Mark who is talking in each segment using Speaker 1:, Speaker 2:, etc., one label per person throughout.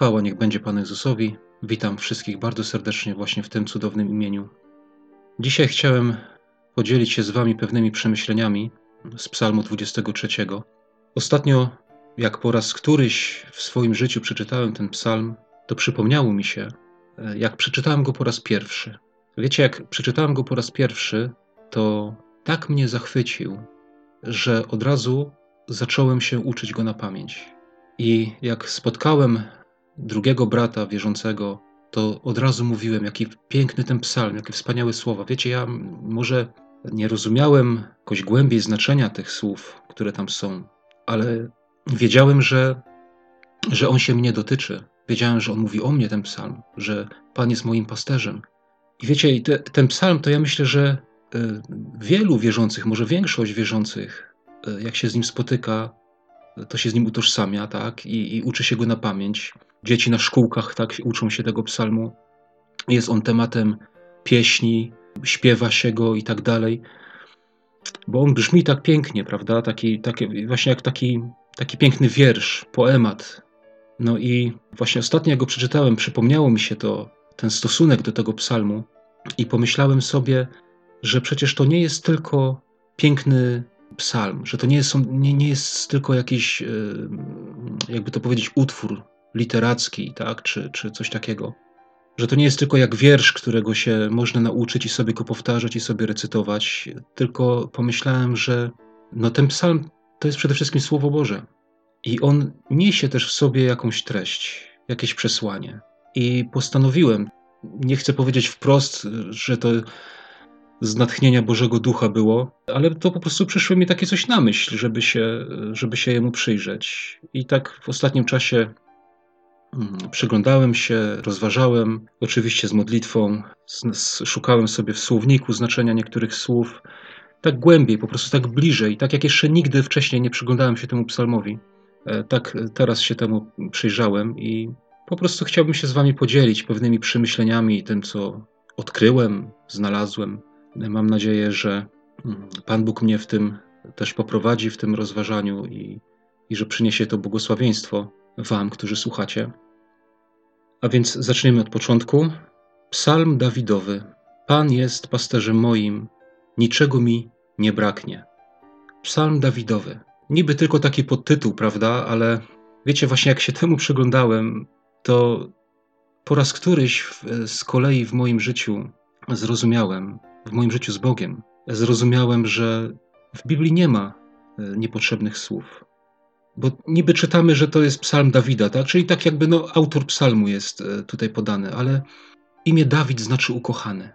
Speaker 1: Chwała niech będzie Panu Jezusowi. Witam wszystkich bardzo serdecznie właśnie w tym cudownym imieniu. Dzisiaj chciałem podzielić się z Wami pewnymi przemyśleniami z Psalmu 23. Ostatnio, jak po raz któryś w swoim życiu przeczytałem ten psalm, to przypomniało mi się, jak przeczytałem go po raz pierwszy. Wiecie, jak przeczytałem go po raz pierwszy, to tak mnie zachwycił, że od razu zacząłem się uczyć go na pamięć. I jak spotkałem drugiego brata wierzącego, to od razu mówiłem, jaki piękny ten psalm, jakie wspaniałe słowa. Wiecie, ja może nie rozumiałem jakoś głębiej znaczenia tych słów, które tam są, ale wiedziałem, że, że on się mnie dotyczy. Wiedziałem, że on mówi o mnie, ten psalm, że Pan jest moim pasterzem. I wiecie, te, ten psalm to ja myślę, że y, wielu wierzących, może większość wierzących, y, jak się z nim spotyka, to się z nim utożsamia, tak, i, i uczy się go na pamięć. Dzieci na szkółkach tak uczą się tego psalmu. Jest on tematem pieśni, śpiewa się go i tak dalej. Bo on brzmi tak pięknie, prawda? Taki, taki, właśnie jak taki, taki piękny wiersz, poemat. No i właśnie ostatnio, jak go przeczytałem, przypomniało mi się to, ten stosunek do tego psalmu, i pomyślałem sobie, że przecież to nie jest tylko piękny psalm, że to nie jest, nie, nie jest tylko jakiś, e, jakby to powiedzieć, utwór literacki, tak, czy, czy coś takiego. Że to nie jest tylko jak wiersz, którego się można nauczyć i sobie go powtarzać i sobie recytować, tylko pomyślałem, że no ten psalm to jest przede wszystkim Słowo Boże. I on niesie też w sobie jakąś treść, jakieś przesłanie. I postanowiłem, nie chcę powiedzieć wprost, że to z natchnienia Bożego Ducha było, ale to po prostu przyszło mi takie coś na myśl, żeby się, żeby się jemu przyjrzeć. I tak w ostatnim czasie przyglądałem się, rozważałem, oczywiście z modlitwą, szukałem sobie w słowniku znaczenia niektórych słów, tak głębiej, po prostu tak bliżej, tak jak jeszcze nigdy wcześniej nie przyglądałem się temu psalmowi. E, tak teraz się temu przyjrzałem i po prostu chciałbym się z Wami podzielić pewnymi przemyśleniami i tym, co odkryłem, znalazłem. Mam nadzieję, że mm, Pan Bóg mnie w tym też poprowadzi, w tym rozważaniu i, i że przyniesie to błogosławieństwo Wam, którzy słuchacie. A więc zaczniemy od początku. Psalm Dawidowy. Pan jest pasterzem moim, niczego mi nie braknie. Psalm Dawidowy. Niby tylko taki podtytuł, prawda? Ale wiecie, właśnie jak się temu przyglądałem, to po raz któryś z kolei w moim życiu zrozumiałem, w moim życiu z Bogiem, zrozumiałem, że w Biblii nie ma e, niepotrzebnych słów. Bo niby czytamy, że to jest psalm Dawida, tak? czyli tak jakby no, autor psalmu jest e, tutaj podany, ale imię Dawid znaczy ukochany.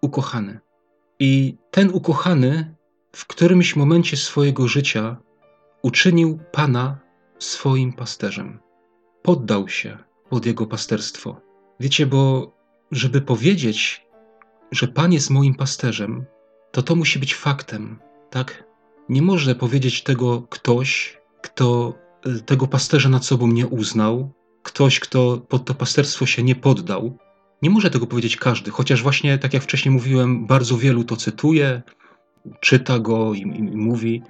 Speaker 1: Ukochany. I ten ukochany w którymś momencie swojego życia uczynił Pana swoim pasterzem poddał się pod jego pasterstwo. Wiecie, bo żeby powiedzieć, że Pan jest moim pasterzem, to to musi być faktem, tak? Nie może powiedzieć tego ktoś, kto y, tego pasterza nad sobą nie uznał, ktoś, kto pod to pasterstwo się nie poddał. Nie może tego powiedzieć każdy, chociaż właśnie, tak jak wcześniej mówiłem, bardzo wielu to cytuje, czyta go i, i, i mówi,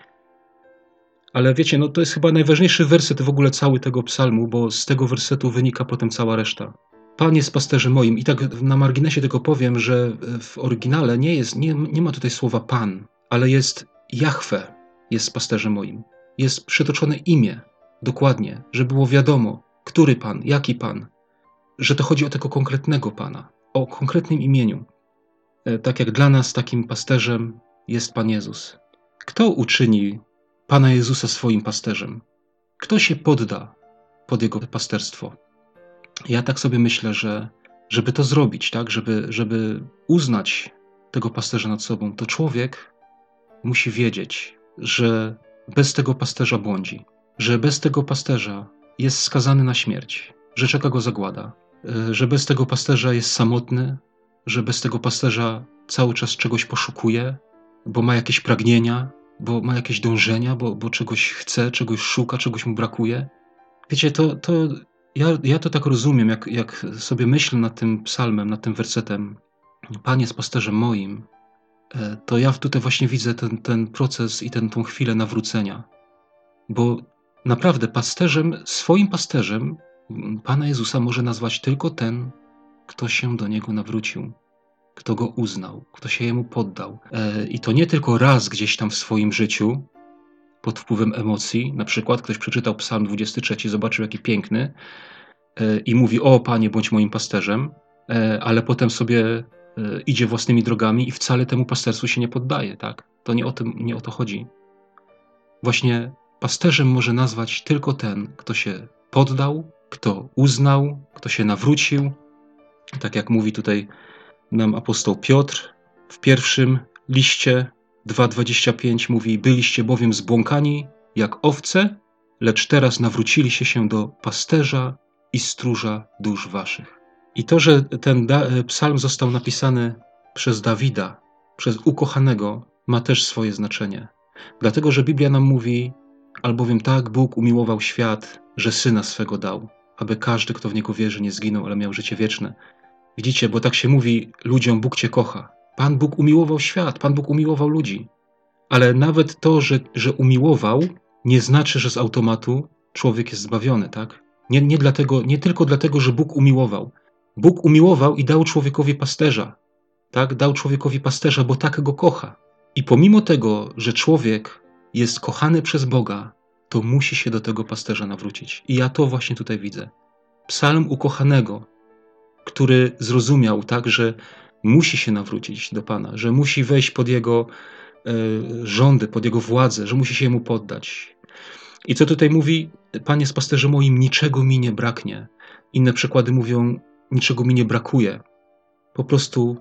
Speaker 1: ale wiecie, no to jest chyba najważniejszy werset w ogóle cały tego psalmu, bo z tego wersetu wynika potem cała reszta. Pan jest pasterzem moim. I tak na marginesie tylko powiem, że w oryginale nie, jest, nie, nie ma tutaj słowa Pan, ale jest Jahwe jest pasterzem moim. Jest przytoczone imię, dokładnie, żeby było wiadomo, który Pan, jaki Pan. Że to chodzi o tego konkretnego Pana, o konkretnym imieniu. E, tak jak dla nas takim pasterzem jest Pan Jezus. Kto uczyni Pana Jezusa swoim pasterzem. Kto się podda pod Jego pasterstwo? Ja tak sobie myślę, że żeby to zrobić, tak, żeby, żeby uznać tego pasterza nad sobą, to człowiek musi wiedzieć, że bez tego pasterza błądzi, że bez tego pasterza jest skazany na śmierć, że czeka go zagłada, że bez tego pasterza jest samotny, że bez tego pasterza cały czas czegoś poszukuje, bo ma jakieś pragnienia, bo ma jakieś dążenia, bo, bo czegoś chce, czegoś szuka, czegoś mu brakuje. Wiecie, to, to ja, ja to tak rozumiem, jak, jak sobie myślę nad tym psalmem, nad tym wersetem. Pan jest pasterzem moim, e, to ja tutaj właśnie widzę ten, ten proces i tą chwilę nawrócenia. Bo naprawdę pasterzem, swoim pasterzem Pana Jezusa może nazwać tylko ten, kto się do Niego nawrócił, kto Go uznał, kto się Jemu poddał. E, I to nie tylko raz gdzieś tam w swoim życiu, pod wpływem emocji, na przykład ktoś przeczytał Psalm 23, zobaczył jaki piękny e, i mówi, o Panie, bądź moim pasterzem, e, ale potem sobie idzie własnymi drogami i wcale temu pasterstwu się nie poddaje, tak? To nie o, tym, nie o to chodzi. Właśnie pasterzem może nazwać tylko ten, kto się poddał, kto uznał, kto się nawrócił. Tak jak mówi tutaj nam apostoł Piotr w pierwszym liście 2:25 mówi: Byliście bowiem zbłąkani jak owce, lecz teraz nawróciliście się do pasterza i stróża dusz waszych. I to, że ten psalm został napisany przez Dawida, przez ukochanego, ma też swoje znaczenie. Dlatego, że Biblia nam mówi, albowiem tak Bóg umiłował świat, że syna swego dał, aby każdy, kto w niego wierzy, nie zginął, ale miał życie wieczne. Widzicie, bo tak się mówi ludziom: Bóg cię kocha. Pan Bóg umiłował świat, Pan Bóg umiłował ludzi. Ale nawet to, że, że umiłował, nie znaczy, że z automatu człowiek jest zbawiony, tak? Nie, nie, dlatego, nie tylko dlatego, że Bóg umiłował. Bóg umiłował i dał człowiekowi pasterza, tak? Dał człowiekowi pasterza, bo tak go kocha. I pomimo tego, że człowiek jest kochany przez Boga, to musi się do tego pasterza nawrócić. I ja to właśnie tutaj widzę. Psalm ukochanego, który zrozumiał tak, że musi się nawrócić do Pana, że musi wejść pod Jego e, rządy, pod Jego władzę, że musi się Jemu poddać. I co tutaj mówi? Panie jest pasterzem moim, niczego mi nie braknie. Inne przykłady mówią, niczego mi nie brakuje. Po prostu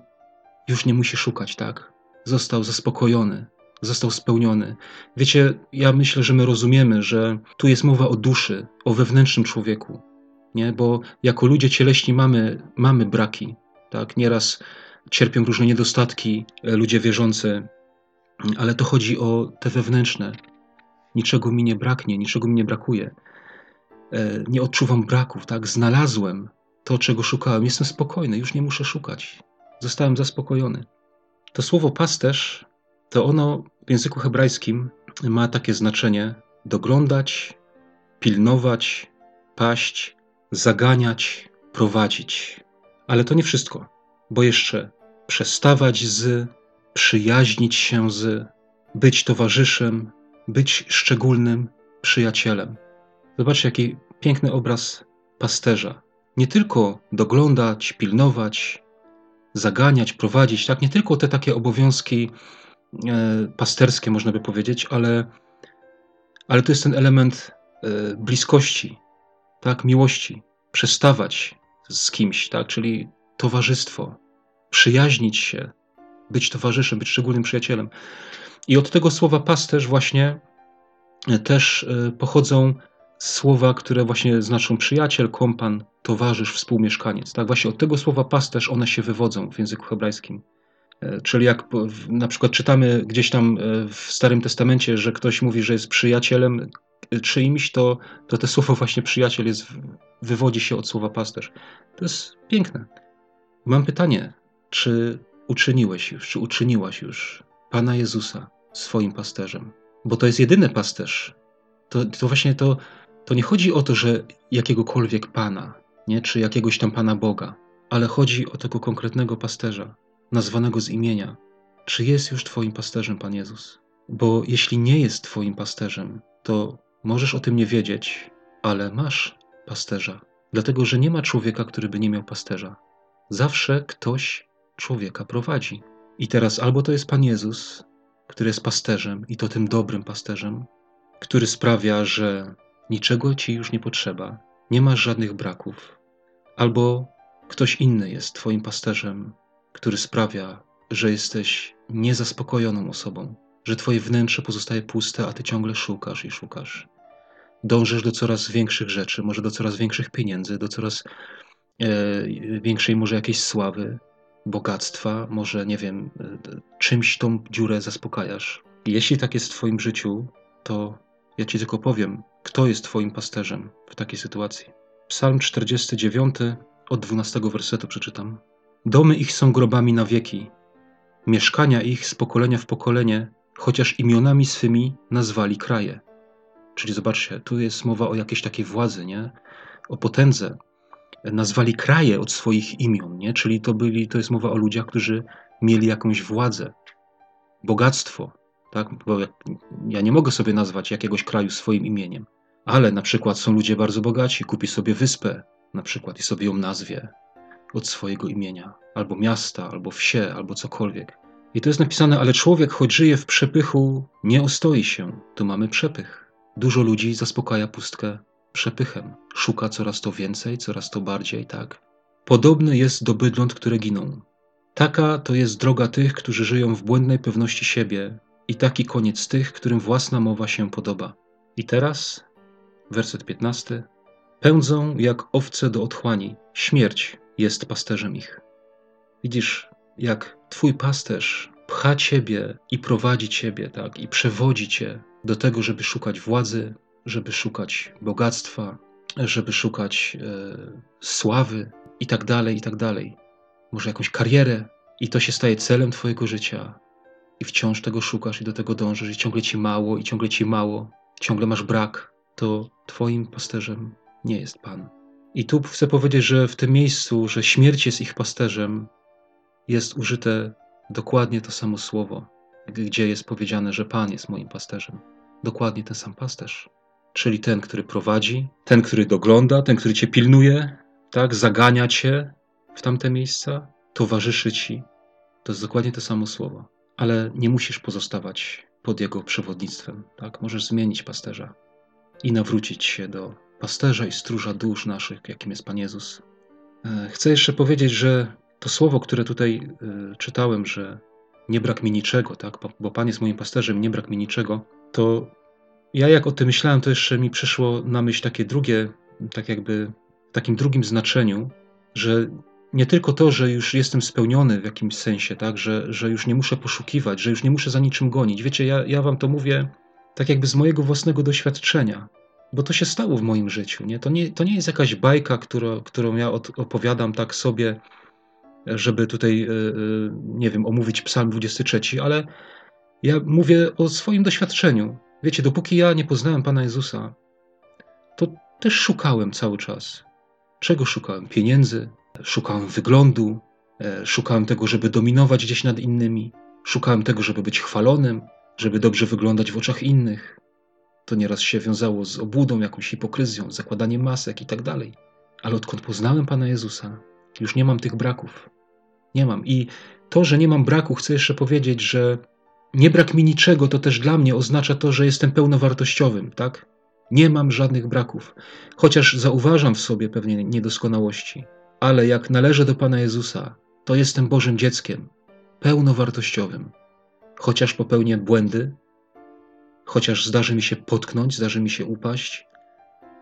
Speaker 1: już nie musi szukać, tak? Został zaspokojony, został spełniony. Wiecie, ja myślę, że my rozumiemy, że tu jest mowa o duszy, o wewnętrznym człowieku, nie? Bo jako ludzie cieleśni mamy, mamy braki, tak? Nieraz cierpią różne niedostatki e, ludzie wierzący, ale to chodzi o te wewnętrzne. Niczego mi nie braknie, niczego mi nie brakuje. E, nie odczuwam braków, tak? Znalazłem to, czego szukałem. Jestem spokojny, już nie muszę szukać. Zostałem zaspokojony. To słowo pasterz, to ono w języku hebrajskim ma takie znaczenie doglądać, pilnować, paść, zaganiać, prowadzić. Ale to nie wszystko, bo jeszcze przestawać z, przyjaźnić się z, być towarzyszem, być szczególnym przyjacielem. Zobaczcie, jaki piękny obraz pasterza. Nie tylko doglądać, pilnować, zaganiać, prowadzić, tak? Nie tylko te takie obowiązki e, pasterskie, można by powiedzieć, ale, ale to jest ten element e, bliskości, tak? Miłości, przestawać z kimś, tak? Czyli towarzystwo, przyjaźnić się, być towarzyszem, być szczególnym przyjacielem. I od tego słowa pasterz właśnie e, też pochodzą słowa, które właśnie znaczą przyjaciel, kompan, towarzysz, współmieszkaniec. Tak, właśnie od tego słowa pasterz one się wywodzą w języku hebrajskim. E, czyli jak na przykład czytamy gdzieś tam e, w Starym Testamencie, że ktoś mówi, że jest przyjacielem e, czyimś, to, to te słowo właśnie przyjaciel jest, wywodzi się od słowa pasterz. To jest piękne. Mam pytanie, czy uczyniłeś już, czy uczyniłaś już Pana Jezusa swoim pasterzem? Bo to jest jedyny pasterz. To, to właśnie to, to nie chodzi o to, że jakiegokolwiek Pana, nie? czy jakiegoś tam Pana Boga, ale chodzi o tego konkretnego pasterza, nazwanego z imienia. Czy jest już Twoim pasterzem Pan Jezus? Bo jeśli nie jest Twoim pasterzem, to możesz o tym nie wiedzieć, ale masz pasterza. Dlatego, że nie ma człowieka, który by nie miał pasterza. Zawsze ktoś człowieka prowadzi. I teraz albo to jest Pan Jezus, który jest pasterzem, i to tym dobrym pasterzem, który sprawia, że niczego ci już nie potrzeba, nie masz żadnych braków, albo ktoś inny jest Twoim pasterzem, który sprawia, że jesteś niezaspokojoną osobą, że Twoje wnętrze pozostaje puste, a Ty ciągle szukasz i szukasz. Dążysz do coraz większych rzeczy, może do coraz większych pieniędzy, do coraz e, większej może jakiejś sławy, bogactwa, może nie wiem, e, czymś tą dziurę zaspokajasz. Jeśli tak jest w Twoim życiu, to ja Ci tylko powiem, kto jest Twoim pasterzem w takiej sytuacji. Psalm 49 od 12 wersetu przeczytam. Domy ich są grobami na wieki, mieszkania ich z pokolenia w pokolenie, chociaż imionami swymi nazwali kraje. Czyli zobaczcie, tu jest mowa o jakiejś takiej władzy, nie? o potędze. Nazwali kraje od swoich imion, nie? czyli to, byli, to jest mowa o ludziach, którzy mieli jakąś władzę, bogactwo. Tak? Bo ja nie mogę sobie nazwać jakiegoś kraju swoim imieniem, ale na przykład są ludzie bardzo bogaci, kupi sobie wyspę na przykład i sobie ją nazwie od swojego imienia, albo miasta, albo wsie, albo cokolwiek. I to jest napisane, ale człowiek, choć żyje w przepychu, nie ostoi się. Tu mamy przepych. Dużo ludzi zaspokaja pustkę przepychem. Szuka coraz to więcej, coraz to bardziej, tak? Podobny jest do bydląt, które giną. Taka to jest droga tych, którzy żyją w błędnej pewności siebie, i taki koniec tych, którym własna mowa się podoba. I teraz, werset 15. Pędzą jak owce do otchłani, śmierć jest pasterzem ich. Widzisz, jak twój pasterz pcha ciebie i prowadzi ciebie, tak, i przewodzi cię do tego, żeby szukać władzy, żeby szukać bogactwa, żeby szukać e, sławy i tak dalej, i tak dalej. Może jakąś karierę, i to się staje celem Twojego życia, i wciąż tego szukasz i do tego dążysz, i ciągle ci mało, i ciągle ci mało, ciągle masz brak, to Twoim pasterzem nie jest Pan. I tu chcę powiedzieć, że w tym miejscu, że śmierć jest ich pasterzem, jest użyte dokładnie to samo słowo, gdzie jest powiedziane, że Pan jest moim pasterzem. Dokładnie ten sam pasterz. Czyli ten, który prowadzi, ten, który dogląda, ten, który cię pilnuje, tak, zagania cię w tamte miejsca, towarzyszy ci. To jest dokładnie to samo słowo. Ale nie musisz pozostawać pod jego przewodnictwem, tak? Możesz zmienić pasterza i nawrócić się do pasterza i stróża dusz naszych, jakim jest Pan Jezus. E, chcę jeszcze powiedzieć, że to słowo, które tutaj y, czytałem, że nie brak mi niczego, tak? Bo Pan jest moim pasterzem, nie brak mi niczego, to ja jak o tym myślałem, to jeszcze mi przyszło na myśl takie drugie, tak jakby w takim drugim znaczeniu, że nie tylko to, że już jestem spełniony w jakimś sensie, tak, że, że już nie muszę poszukiwać, że już nie muszę za niczym gonić. Wiecie, ja, ja wam to mówię tak jakby z mojego własnego doświadczenia, bo to się stało w moim życiu. Nie? To, nie, to nie jest jakaś bajka, którą, ja opowiadam tak sobie, żeby tutaj, e, e, nie wiem, omówić Psalm 23, ale ja mówię o swoim doświadczeniu. Wiecie, dopóki ja nie poznałem Pana Jezusa, to też szukałem cały czas. Czego szukałem? Pieniędzy, szukałem wyglądu, e, szukałem tego, żeby dominować gdzieś nad innymi, szukałem tego, żeby być chwalonym, żeby dobrze wyglądać w oczach innych. To nieraz się wiązało z obłudą, jakąś hipokryzją, zakładaniem masek i tak dalej. Ale odkąd poznałem Pana Jezusa, już nie mam tych braków. Nie mam. I to, że nie mam braku, chcę jeszcze powiedzieć, że nie brak mi niczego, to też dla mnie oznacza to, że jestem pełnowartościowym, tak? Nie mam żadnych braków, chociaż zauważam w sobie pewnie niedoskonałości, ale jak należę do Pana Jezusa, to jestem Bożym dzieckiem, pełnowartościowym. Chociaż popełnię błędy, chociaż zdarzy mi się potknąć, zdarzy mi się upaść,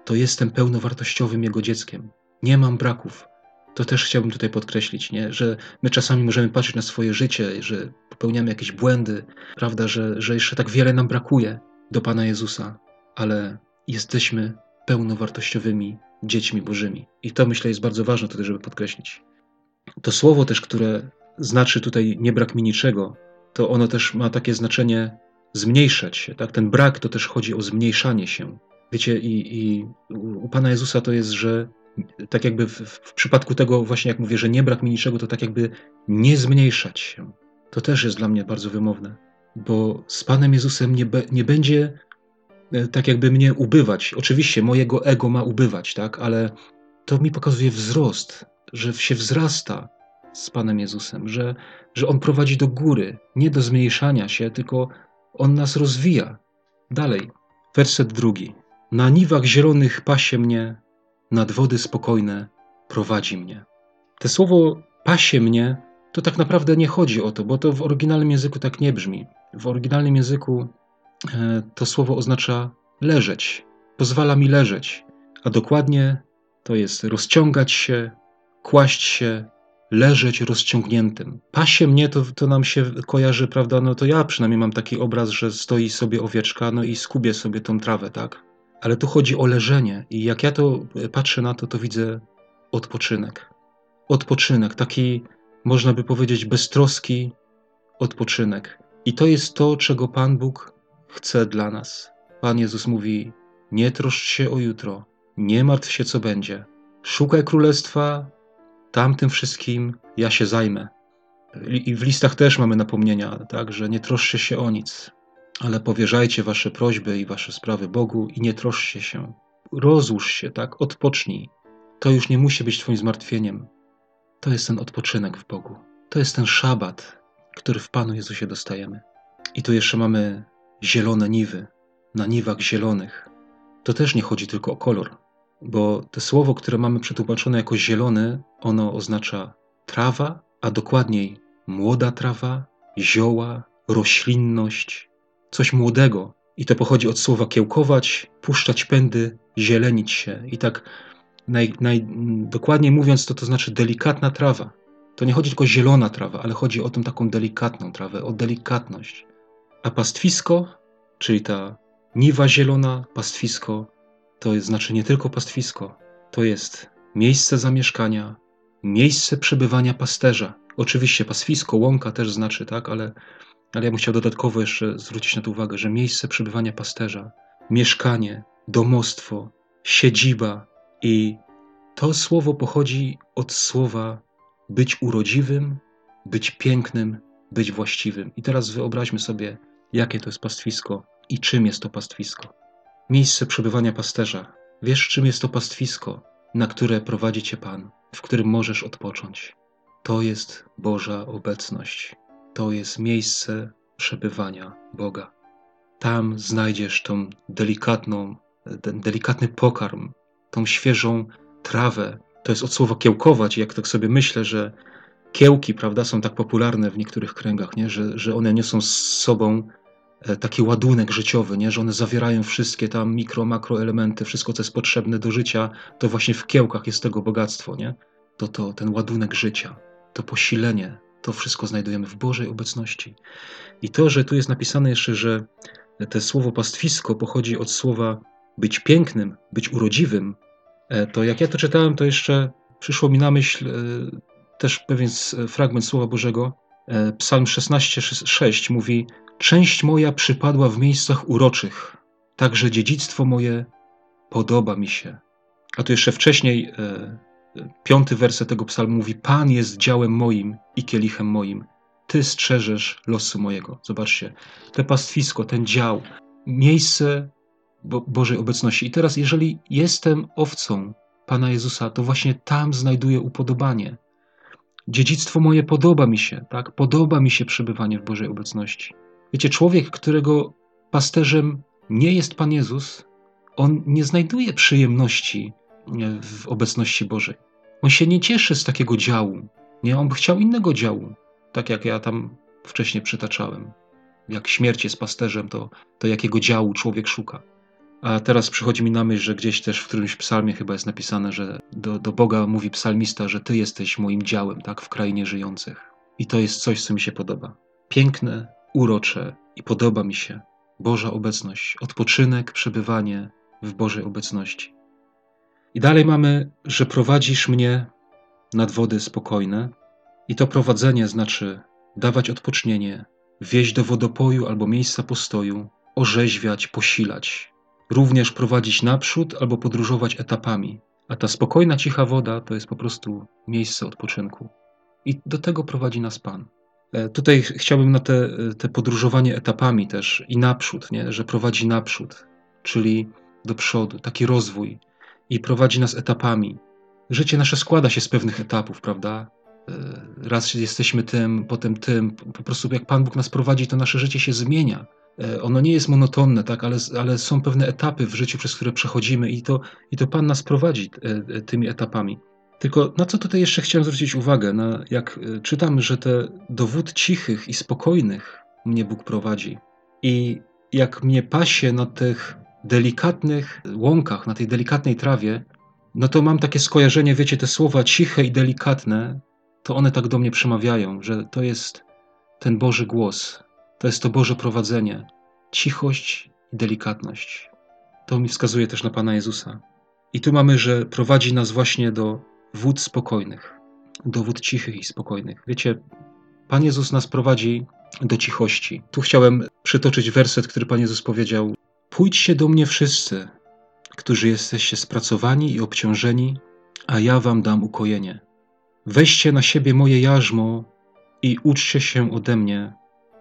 Speaker 1: to jestem pełnowartościowym Jego dzieckiem. Nie mam braków. To też chciałbym tutaj podkreślić, nie? że my czasami możemy patrzeć na swoje życie, że popełniamy jakieś błędy, prawda, że, że jeszcze tak wiele nam brakuje do Pana Jezusa, ale jesteśmy pełnowartościowymi dziećmi Bożymi. I to myślę jest bardzo ważne tutaj, żeby podkreślić. To słowo też, które znaczy tutaj nie brak mi niczego, to ono też ma takie znaczenie zmniejszać się. Tak? Ten brak to też chodzi o zmniejszanie się. Wiecie, i, i u Pana Jezusa to jest, że tak jakby w, w, przypadku tego właśnie jak mówię, że nie brak mi niczego, to tak jakby nie zmniejszać się. To też jest dla mnie bardzo wymowne, bo z Panem Jezusem nie, be, nie będzie e, tak jakby mnie ubywać. Oczywiście mojego ego ma ubywać, tak, ale to mi pokazuje wzrost, że się wzrasta z Panem Jezusem, że, że On prowadzi do góry, nie do zmniejszania się, tylko On nas rozwija. Dalej, werset drugi. Na niwach zielonych pasie mnie, nad wody spokojne prowadzi mnie. Te słowo pasie mnie to tak naprawdę nie chodzi o to, bo to w oryginalnym języku tak nie brzmi. W oryginalnym języku e, to słowo oznacza leżeć, pozwala mi leżeć, a dokładnie to jest rozciągać się, kłaść się, leżeć rozciągniętym. Pasie mnie to, to nam się kojarzy, prawda? No to ja przynajmniej mam taki obraz, że stoi sobie owieczka, no i skubie sobie tą trawę, tak? Ale tu chodzi o leżenie, i jak ja to patrzę na to, to widzę odpoczynek. Odpoczynek, taki można by powiedzieć beztroski odpoczynek. I to jest to, czego Pan Bóg chce dla nas. Pan Jezus mówi: Nie troszcz się o jutro, nie martw się, co będzie. Szukaj królestwa, tamtym wszystkim ja się zajmę. I w listach też mamy napomnienia, tak, że nie troszcie się o nic, ale powierzajcie wasze prośby i wasze sprawy Bogu i nie troszcie się. Rozłóż się, tak, odpocznij. To już nie musi być twoim zmartwieniem. To jest ten odpoczynek w Bogu. To jest ten szabat, który w Panu Jezusie dostajemy. I tu jeszcze mamy zielone niwy, na niwach zielonych. To też nie chodzi tylko o kolor, bo to słowo, które mamy przetłumaczone jako zielony, ono oznacza trawa, a dokładniej młoda trawa, zioła, roślinność, coś młodego. I to pochodzi od słowa kiełkować, puszczać pędy, zielenić się. I tak naj, naj, dokładniej mówiąc, to to znaczy delikatna trawa. To nie chodzi tylko o zielona trawa, ale chodzi o tą taką delikatną trawę, o delikatność. A pastwisko, czyli ta niwa zielona, pastwisko, to znaczy nie tylko pastwisko, to jest miejsce zamieszkania, miejsce przebywania pasterza. Oczywiście pastwisko, łąka też znaczy, tak, ale, ale ja bym chciał dodatkowo jeszcze zwrócić na to uwagę, że miejsce przebywania pasterza, mieszkanie, domostwo, siedziba i to słowo pochodzi od słowa być urodziwym, być pięknym, być właściwym. I teraz wyobraźmy sobie, jakie to jest pastwisko i czym jest to pastwisko. Miejsce przebywania pasterza. Wiesz, czym jest to pastwisko, na które prowadzi cię Pan, w którym możesz odpocząć. To jest Boża obecność. To jest miejsce przebywania Boga. Tam znajdziesz tą delikatną, ten delikatny pokarm, tą świeżą trawę. To jest od słowa kiełkować. Jak tak sobie myślę, że kiełki, prawda, są tak popularne w niektórych kręgach, nie? Że, że one niosą z sobą taki ładunek życiowy, nie? że one zawierają wszystkie tam mikro, makro elementy, wszystko, co jest potrzebne do życia, to właśnie w kiełkach jest tego bogactwo, nie? To, to ten ładunek życia, to posilenie, to wszystko znajdujemy w Bożej obecności. I to, że tu jest napisane jeszcze, że te słowo pastwisko pochodzi od słowa być pięknym, być urodziwym, e, to jak ja to czytałem, to jeszcze przyszło mi na myśl e, też pewien fragment Słowa Bożego. E, Psalm 16:6 mówi: Część moja przypadła w miejscach uroczych, także dziedzictwo moje podoba mi się. A tu jeszcze wcześniej piąty werset tego psalmu mówi: Pan jest działem moim i kielichem moim. Ty strzeżesz losu mojego. Zobaczcie, te pastwisko, ten dział, miejsce Bo Bożej obecności. I teraz, jeżeli jestem owcą Pana Jezusa, to właśnie tam znajduję upodobanie. Dziedzictwo moje podoba mi się, tak? Podoba mi się przebywanie w Bożej obecności. Wiecie, człowiek, którego pasterzem nie jest Pan Jezus, on nie znajduje przyjemności w obecności Bożej. On się nie cieszy z takiego działu. Nie, on by chciał innego działu. Tak jak ja tam wcześniej przytaczałem. Jak śmierć jest pasterzem, to, to jakiego działu człowiek szuka. A teraz przychodzi mi na myśl, że gdzieś też w którymś psalmie chyba jest napisane, że do, do Boga mówi psalmista, że Ty jesteś moim działem, tak, w krainie żyjących. I to jest coś, co mi się podoba. Piękne, urocze i podoba mi się Boża obecność, odpoczynek, przebywanie w Bożej obecności. I dalej mamy, że prowadzisz mnie nad wody spokojne, i to prowadzenie znaczy dawać odpocznienie, wieźć do wodopoju albo miejsca postoju, orzeźwiać, posilać, również prowadzić naprzód albo podróżować etapami. A ta spokojna, cicha woda to jest po prostu miejsce odpoczynku. I do tego prowadzi nas Pan. E, tutaj chciałbym na te, te podróżowanie etapami też i naprzód, nie? że prowadzi naprzód, czyli do przodu, taki rozwój i prowadzi nas etapami. Życie nasze składa się z pewnych etapów, prawda? E, raz jesteśmy tym, potem tym. Po prostu jak Pan Bóg nas prowadzi, to nasze życie się zmienia. E, ono nie jest monotonne, tak, ale, ale są pewne etapy w życiu, przez które przechodzimy i to, i to Pan nas prowadzi e, tymi etapami. Tylko na co tutaj jeszcze chciałem zwrócić uwagę? Na, jak czytam, że te dowód cichych i spokojnych mnie Bóg prowadzi i jak mnie pasie na tych delikatnych łąkach, na tej delikatnej trawie, no to mam takie skojarzenie, wiecie, te słowa ciche i delikatne, to one tak do mnie przemawiają, że to jest ten Boży głos, to jest to Boże prowadzenie, cichość i delikatność. To mi wskazuje też na Pana Jezusa. I tu mamy, że prowadzi nas właśnie do wód spokojnych, do wód cichych i spokojnych. Wiecie, Pan Jezus nas prowadzi do cichości. Tu chciałem przytoczyć werset, który Pan Jezus powiedział: Pójdźcie do mnie wszyscy, którzy jesteście spracowani i obciążeni, a ja wam dam ukojenie. Weźcie na siebie moje jarzmo i uczcie się ode mnie,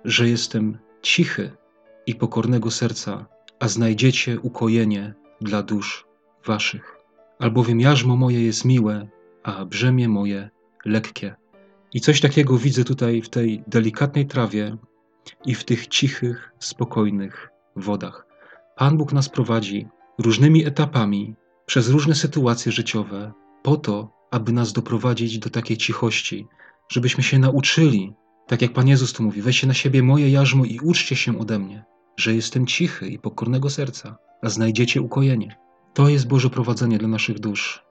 Speaker 1: że jestem cichy i pokornego serca, a znajdziecie ukojenie dla dusz waszych. Albowiem jarzmo moje jest miłe, a brzemię moje lekkie. I coś takiego widzę tutaj w tej delikatnej trawie i w tych cichych, spokojnych wodach. Pan Bóg nas prowadzi różnymi etapami, przez różne sytuacje życiowe, po to, aby nas doprowadzić do takiej cichości, żebyśmy się nauczyli, tak jak Pan Jezus tu mówi, weźcie na siebie moje jarzmo i uczcie się ode mnie, że jestem cichy i pokornego serca, a znajdziecie ukojenie. To jest Boże prowadzenie dla naszych dusz.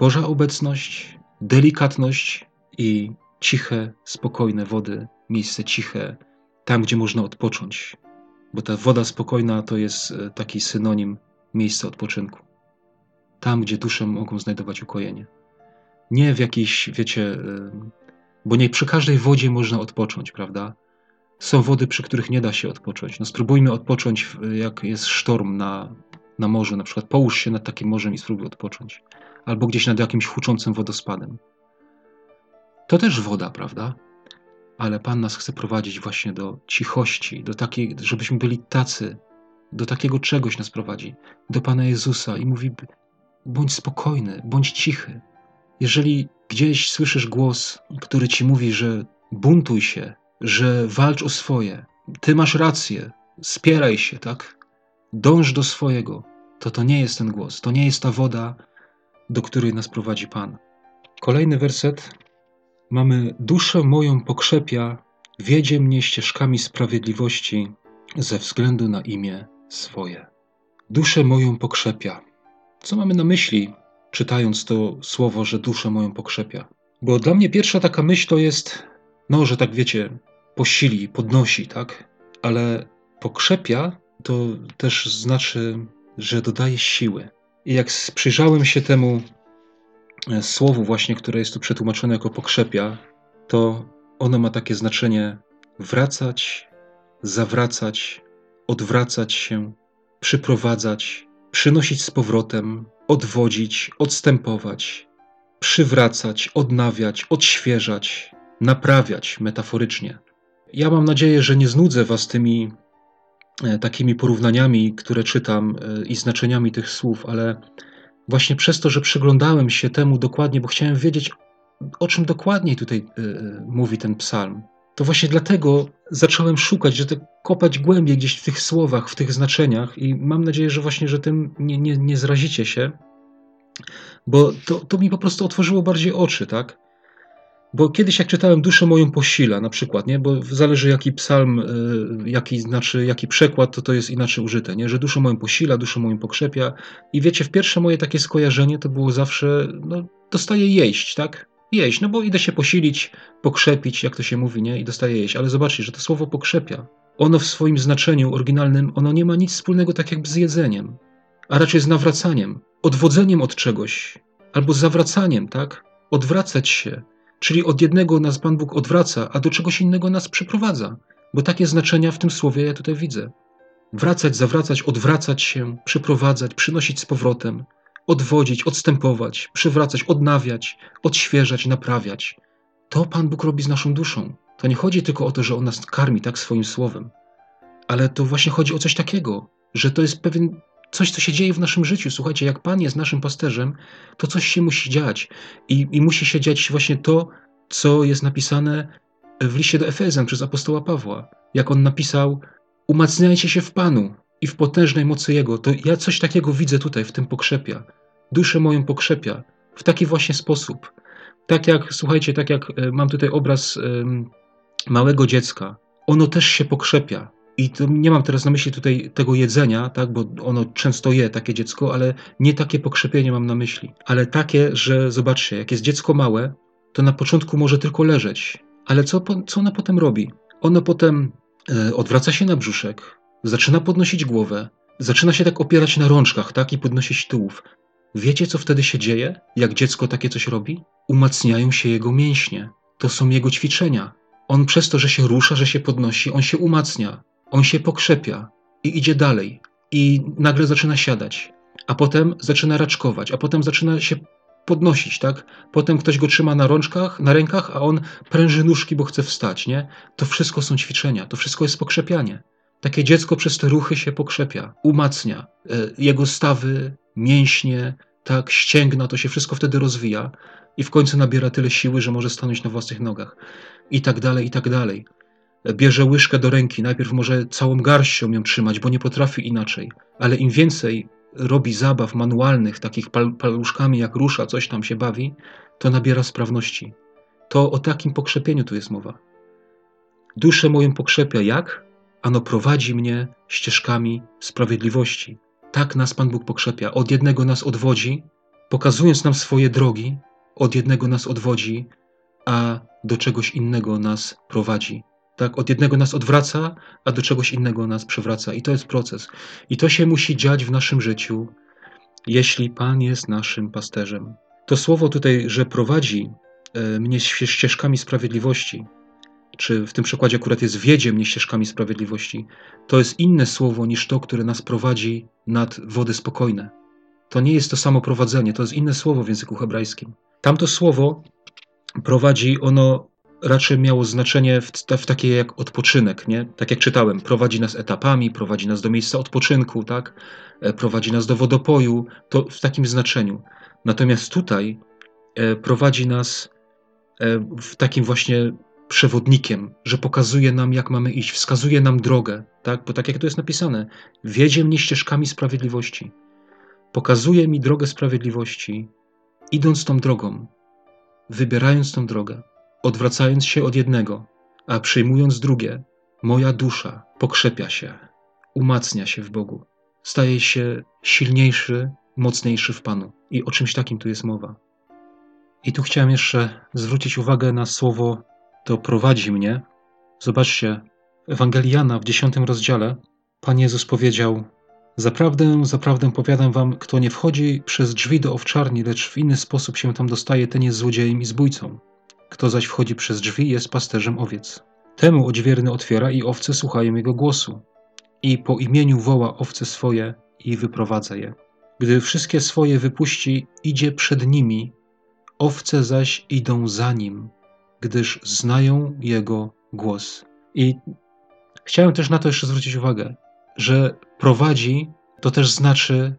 Speaker 1: Boża obecność, delikatność i ciche, spokojne wody, miejsce ciche, tam gdzie można odpocząć. Bo ta woda spokojna to jest e, taki synonim miejsca odpoczynku. Tam, gdzie dusze mogą znajdować ukojenie. Nie w jakiejś, wiecie, e, bo nie przy każdej wodzie można odpocząć, prawda? Są wody, przy których nie da się odpocząć. No spróbujmy odpocząć, jak jest sztorm na, na morzu. Na przykład połóż się nad takim morzem i spróbuj odpocząć. Albo gdzieś nad jakimś huczącym wodospadem. To też woda, prawda? Ale Pan nas chce prowadzić właśnie do cichości, do takiej, żebyśmy byli tacy, do takiego czegoś nas prowadzi, do Pana Jezusa i mówi: bądź spokojny, bądź cichy. Jeżeli gdzieś słyszysz głos, który ci mówi, że buntuj się, że walcz o swoje, ty masz rację, spieraj się, tak? Dąż do swojego, to to nie jest ten głos, to nie jest ta woda, do której nas prowadzi Pan. Kolejny werset mamy: Duszę moją pokrzepia, wiedzie mnie ścieżkami sprawiedliwości ze względu na imię swoje. Duszę moją pokrzepia. Co mamy na myśli, czytając to słowo, że duszę moją pokrzepia? Bo dla mnie pierwsza taka myśl to jest, no, że tak wiecie, posili, podnosi, tak? Ale pokrzepia to też znaczy, że dodaje siły. I jak przyjrzałem się temu e, słowu właśnie, które jest tu przetłumaczone jako pokrzepia, to ono ma takie znaczenie wracać, zawracać, odwracać się, przyprowadzać, przynosić z powrotem, odwodzić, odstępować, przywracać, odnawiać, odświeżać, naprawiać metaforycznie. Ja mam nadzieję, że nie znudzę Was tymi takimi porównaniami, które czytam e, i znaczeniami tych słów, ale właśnie przez to, że przyglądałem się temu dokładnie, bo chciałem wiedzieć, o czym dokładniej tutaj e, mówi ten psalm, to właśnie dlatego zacząłem szukać, że kopać głębiej gdzieś w tych słowach, w tych znaczeniach i mam nadzieję, że właśnie, że tym nie, nie, nie zrazicie się, bo to, to mi po prostu otworzyło bardziej oczy, tak? Bo kiedyś jak czytałem Duszę moją posila na przykład, nie? bo zależy jaki psalm, y, jaki, znaczy, jaki przekład, to to jest inaczej użyte, nie? że Duszę moją posila, Duszę moją pokrzepia i wiecie, w pierwsze moje takie skojarzenie to było zawsze, no dostaję jeść, tak? Jeść, no bo idę się posilić, pokrzepić, jak to się mówi, nie? I dostaję jeść, ale zobaczcie, że to słowo pokrzepia, ono w swoim znaczeniu oryginalnym, ono nie ma nic wspólnego tak jakby z jedzeniem, a raczej z nawracaniem, odwodzeniem od czegoś, albo zawracaniem, tak? Odwracać się, Czyli od jednego nas Pan Bóg odwraca, a do czegoś innego nas przyprowadza. Bo takie znaczenia w tym słowie ja tutaj widzę. Wracać, zawracać, odwracać się, przyprowadzać, przynosić z powrotem, odwodzić, odstępować, przywracać, odnawiać, odświeżać, naprawiać. To Pan Bóg robi z naszą duszą. To nie chodzi tylko o to, że On nas karmi tak swoim słowem, ale to właśnie chodzi o coś takiego, że to jest pewien coś, co się dzieje w naszym życiu. Słuchajcie, jak Pan jest naszym pasterzem, to coś się musi dziać. I, i musi się dziać właśnie to, co jest napisane w liście do Efezjan przez apostoła Pawła. Jak on napisał, umacniajcie się w Panu i w potężnej mocy Jego. To ja coś takiego widzę tutaj, w tym pokrzepia. Duszę moją pokrzepia. W taki właśnie sposób. Tak jak, słuchajcie, tak jak e, mam tutaj obraz małego dziecka. Ono też się pokrzepia i nie mam teraz na myśli tutaj tego jedzenia, tak, bo ono często je takie dziecko, ale nie takie pokrzepienie mam na myśli, ale takie, że zobaczcie, jak jest dziecko małe, to na początku może tylko leżeć, ale co, co ono potem robi? Ono potem e, odwraca się na brzuszek, zaczyna podnosić głowę, zaczyna się tak opierać na rączkach, tak, i podnosić tułów. Wiecie, co wtedy się dzieje, jak dziecko takie coś robi? Umacniają się jego mięśnie. To są jego ćwiczenia. On przez to, że się rusza, że się podnosi, on się umacnia. On się pokrzepia i idzie dalej, i nagle zaczyna siadać. a potem zaczyna raczkować, a potem zaczyna się podnosić, tak? Potem ktoś go trzyma na rączkach, na rękach, a on pręży nóżki, bo chce wstać, nie? To wszystko są ćwiczenia, to wszystko jest pokrzepianie. Takie dziecko przez te ruchy się pokrzepia, umacnia. E, jego stawy, mięśnie, tak, ścięgna, to się wszystko wtedy rozwija i w końcu nabiera tyle siły, że może stanąć na własnych nogach. I tak dalej, i tak dalej. Bierze łyżkę do ręki, najpierw może całą garścią ją trzymać, bo nie potrafi inaczej, ale im więcej robi zabaw manualnych, takich pal paluszkami, jak rusza, coś tam się bawi, to nabiera sprawności. To o takim pokrzepieniu tu jest mowa. Duszę moją pokrzepia jak? Ano prowadzi mnie ścieżkami sprawiedliwości. Tak nas Pan Bóg pokrzepia. Od jednego nas odwodzi, pokazując nam swoje drogi, od jednego nas odwodzi, a do czegoś innego nas prowadzi. Tak, od jednego nas odwraca, a do czegoś innego nas przywraca. I to jest proces. I to się musi dziać w naszym życiu, jeśli Pan jest naszym pasterzem. To słowo tutaj, że prowadzi e, mnie ścieżkami sprawiedliwości, czy w tym przykładzie akurat jest wiedzie mnie ścieżkami sprawiedliwości, to jest inne słowo niż to, które nas prowadzi nad wody spokojne. To nie jest to samo prowadzenie, to jest inne słowo w języku hebrajskim. Tamto słowo prowadzi, ono raczej miało znaczenie w, w takie jak odpoczynek, nie? Tak jak czytałem, prowadzi nas etapami, prowadzi nas do miejsca odpoczynku, tak? E, prowadzi nas do wodopoju, to w takim znaczeniu. Natomiast tutaj e, prowadzi nas e, w takim właśnie przewodnikiem, że pokazuje nam, jak mamy iść, wskazuje nam drogę, tak? Bo tak jak to jest napisane, wiedzie mnie ścieżkami sprawiedliwości. Pokazuje mi drogę sprawiedliwości, idąc tą drogą, wybierając tą drogę odwracając się od jednego, a przyjmując drugie, moja dusza pokrzepia się, umacnia się w Bogu, staje się silniejszy, mocniejszy w Panu. I o czymś takim tu jest mowa. I tu chciałem jeszcze zwrócić uwagę na słowo to prowadzi mnie. Zobaczcie, Jana w dziesiątym rozdziale Pan Jezus powiedział Zaprawdę, zaprawdę powiadam wam, kto nie wchodzi przez drzwi do owczarni, lecz w inny sposób się tam dostaje, ten jest złodziejem i zbójcą. Kto zaś wchodzi przez drzwi, jest pasterzem owiec. Temu odźwierny otwiera i owce słuchają jego głosu. I po imieniu woła owce swoje i wyprowadza je. Gdy wszystkie swoje wypuści, idzie przed nimi, owce zaś idą za nim, gdyż znają jego głos. I chciałem też na to jeszcze zwrócić uwagę, że prowadzi to też znaczy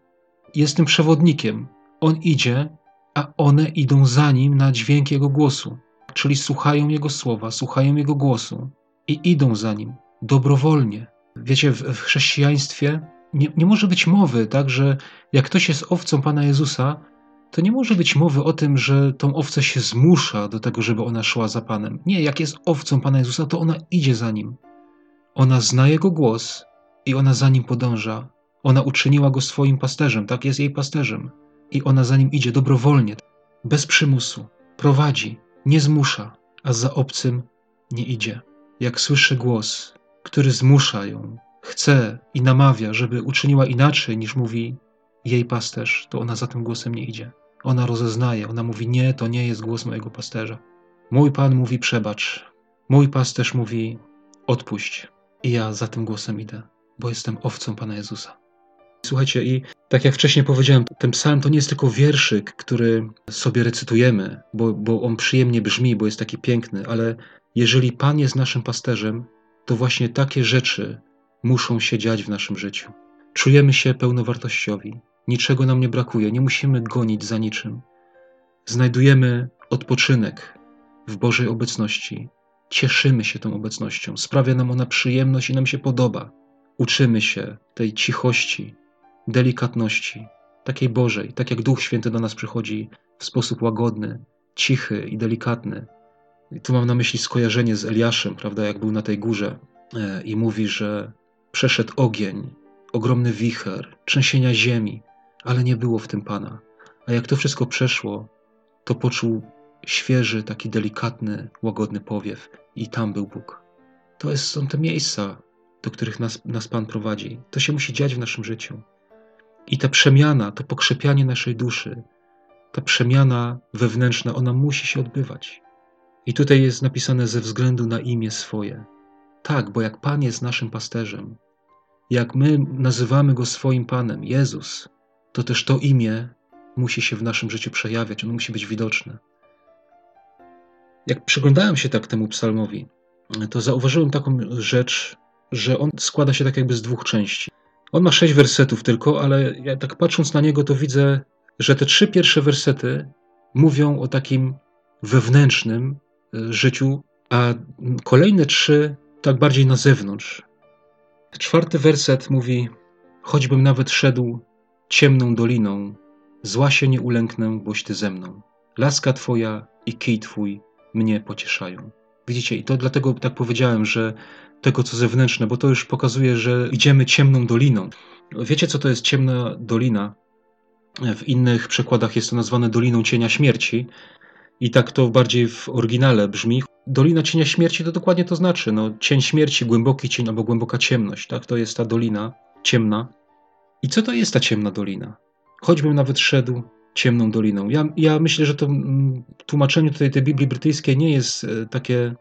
Speaker 1: jest tym przewodnikiem. On idzie, a one idą za nim na dźwięk jego głosu czyli słuchają Jego słowa, słuchają Jego głosu i idą za Nim dobrowolnie. Wiecie, w, w chrześcijaństwie nie, nie może być mowy, tak, że jak ktoś jest owcą Pana Jezusa, to nie może być mowy o tym, że tą owcę się zmusza do tego, żeby ona szła za Panem. Nie, jak jest owcą Pana Jezusa, to ona idzie za Nim. Ona zna Jego głos i ona za Nim podąża. Ona uczyniła Go swoim pasterzem, tak, jest jej pasterzem. I ona za Nim idzie dobrowolnie, bez przymusu. Prowadzi, nie zmusza, a za obcym nie idzie. Jak słyszy głos, który zmusza ją, chce i namawia, żeby uczyniła inaczej niż mówi jej pasterz, to ona za tym głosem nie idzie. Ona rozeznaje, ona mówi: Nie, to nie jest głos mojego pasterza. Mój pan mówi: Przebacz. Mój pasterz mówi: Odpuść. I ja za tym głosem idę, bo jestem owcą pana Jezusa. Słuchajcie, i tak jak wcześniej powiedziałem, ten psalm to nie jest tylko wierszyk, który sobie recytujemy, bo, bo on przyjemnie brzmi, bo jest taki piękny, ale jeżeli Pan jest naszym pasterzem, to właśnie takie rzeczy muszą się dziać w naszym życiu. Czujemy się pełnowartościowi, niczego nam nie brakuje, nie musimy gonić za niczym. Znajdujemy odpoczynek w Bożej obecności, cieszymy się tą obecnością, sprawia nam ona przyjemność i nam się podoba. Uczymy się tej cichości, delikatności, takiej Bożej, tak jak Duch Święty do nas przychodzi w sposób łagodny, cichy i delikatny. I tu mam na myśli skojarzenie z Eliaszem, prawda, jak był na tej górze e, i mówi, że przeszedł ogień, ogromny wicher, trzęsienia ziemi, ale nie było w tym Pana. A jak to wszystko przeszło, to poczuł świeży, taki delikatny, łagodny powiew i tam był Bóg. To są te miejsca, do których nas, nas Pan prowadzi. To się musi dziać w naszym życiu. I ta przemiana, to pokrzepianie naszej duszy, ta przemiana wewnętrzna, ona musi się odbywać. I tutaj jest napisane ze względu na imię swoje. Tak, bo jak Pan jest naszym pasterzem, jak my nazywamy go swoim Panem, Jezus, to też to imię musi się w naszym życiu przejawiać, ono musi być widoczne. Jak przyglądałem się tak temu psalmowi, to zauważyłem taką rzecz, że on składa się tak jakby z dwóch części. On ma sześć wersetów tylko, ale ja tak patrząc na niego, to widzę, że te trzy pierwsze wersety mówią o takim wewnętrznym e, życiu, a kolejne trzy tak bardziej na zewnątrz. Czwarty werset mówi: Choćbym nawet szedł ciemną doliną, zła się nie ulęknę, boś ty ze mną. Laska twoja i kij twój mnie pocieszają. Widzicie, i to dlatego tak powiedziałem, że tego co zewnętrzne, bo to już pokazuje, że idziemy ciemną doliną. Wiecie, co to jest ciemna dolina? W innych przekładach jest to nazwane Doliną Cienia Śmierci. I tak to bardziej w oryginale brzmi. Dolina Cienia Śmierci to dokładnie to znaczy. No, cień śmierci, głęboki cień albo głęboka ciemność. Tak? To jest ta dolina ciemna. I co to jest ta ciemna dolina? Choćbym nawet szedł ciemną doliną. Ja, ja myślę, że to mm, tłumaczenie tutaj tej Biblii brytyjskiej nie jest e, takie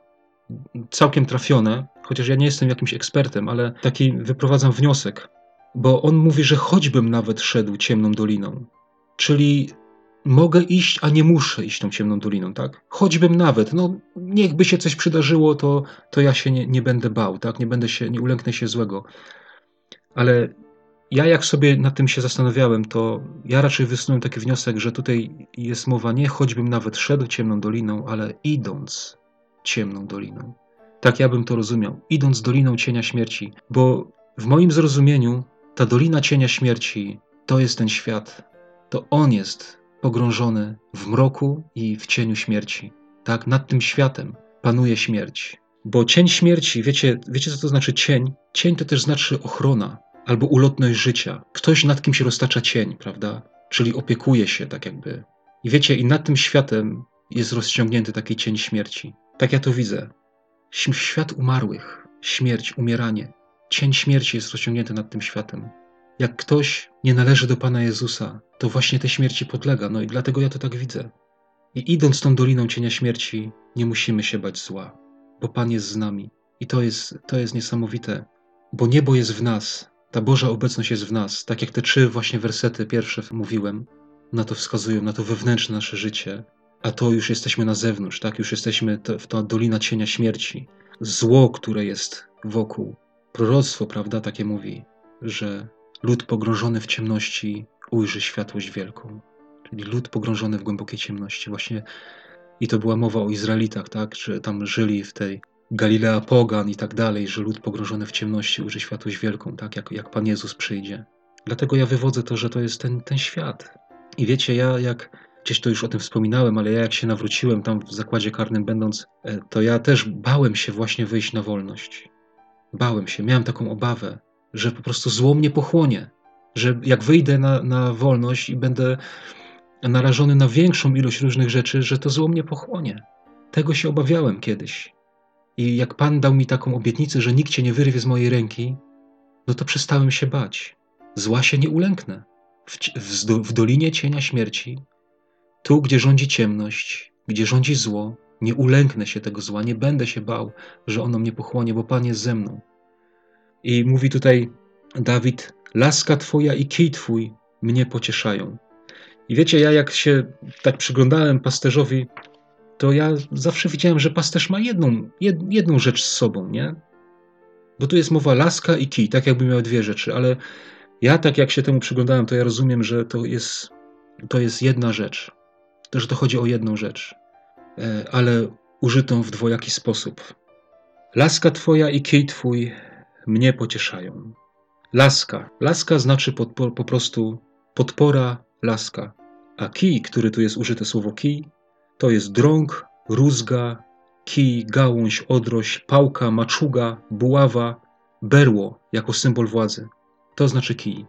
Speaker 1: całkiem trafione, chociaż ja nie jestem jakimś ekspertem, ale taki wyprowadzam wniosek, bo on mówi, że choćbym nawet szedł ciemną doliną, czyli mogę iść, a nie muszę iść tą ciemną doliną, tak? Choćbym nawet, no niechby się coś przydarzyło, to, to ja się nie, nie będę bał, tak? Nie będę się, nie ulęknę się złego. Ale ja jak sobie nad tym się zastanawiałem, to ja raczej wysunąłem taki wniosek, że tutaj jest mowa nie choćbym nawet szedł ciemną doliną, ale idąc ciemną doliną. Tak ja bym to rozumiał, idąc doliną cienia śmierci, bo w moim zrozumieniu ta dolina cienia śmierci to jest ten świat. To on jest pogrążony w mroku i w cieniu śmierci. Tak, nad tym światem panuje śmierć. Bo cień śmierci, wiecie, wiecie co to znaczy cień? Cień to też znaczy ochrona albo ulotność życia. Ktoś nad kim się roztacza cień, prawda? Czyli opiekuje się tak jakby. I wiecie, i nad tym światem jest rozciągnięty taki cień śmierci. Tak ja to widzę. Świat umarłych, śmierć, umieranie. Cień śmierci jest rozciągnięty nad tym światem. Jak ktoś nie należy do Pana Jezusa, to właśnie tej śmierci podlega. No i dlatego ja to tak widzę. I idąc tą doliną cienia śmierci, nie musimy się bać zła, bo Pan jest z nami. I to jest, to jest niesamowite, bo niebo jest w nas, ta Boża obecność jest w nas. Tak jak te trzy właśnie wersety pierwsze mówiłem, na to wskazują, na to wewnętrzne nasze życie, a to już jesteśmy na zewnątrz, tak? Już jesteśmy w ta dolina cienia śmierci. Zło, które jest wokół. Proroctwo, prawda, takie mówi, że lud pogrążony w ciemności ujrzy światłość wielką. Czyli lud pogrążony w głębokiej ciemności. Właśnie i to była mowa o Izraelitach, tak? Że tam żyli w tej Galilea Pogan i tak dalej, że lud pogrążony w ciemności ujrzy światłość wielką, tak? Jak, jak Pan Jezus przyjdzie. Dlatego ja wywodzę to, że to jest ten, ten świat. I wiecie, ja jak Gdzieś to już o tym wspominałem, ale ja jak się nawróciłem tam w zakładzie karnym będąc, e, to ja też bałem się właśnie wyjść na wolność. Bałem się, miałem taką obawę, że po prostu zło mnie pochłonie, że jak wyjdę na, na wolność i będę narażony na większą ilość różnych rzeczy, że to zło mnie pochłonie. Tego się obawiałem kiedyś. I jak Pan dał mi taką obietnicę, że nikt cię nie wyrwie z mojej ręki, no to przestałem się bać. Zła się nie ulęknę. W, w, w dolinie cienia śmierci tu, gdzie rządzi ciemność, gdzie rządzi zło, nie ulęknę się tego zła, nie będę się bał, że ono mnie pochłonie, bo Pan jest ze mną. I mówi tutaj Dawid: Laska Twoja i kij Twój mnie pocieszają. I wiecie, ja jak się tak przyglądałem pasterzowi, to ja zawsze widziałem, że pasterz ma jedną, jedną rzecz z sobą, nie? Bo tu jest mowa laska i kij, tak jakby miał dwie rzeczy, ale ja tak jak się temu przyglądałem, to ja rozumiem, że to jest, to jest jedna rzecz to, że to chodzi o jedną rzecz, e, ale użytą w dwojaki sposób. Laska Twoja i kij Twój mnie pocieszają. Laska. Laska znaczy po prostu podpora, laska. A kij, który tu jest użyte słowo kij, to jest drąg, rózga, kij, gałąź, odroś, pałka, maczuga, buława, berło jako symbol władzy. To znaczy kij.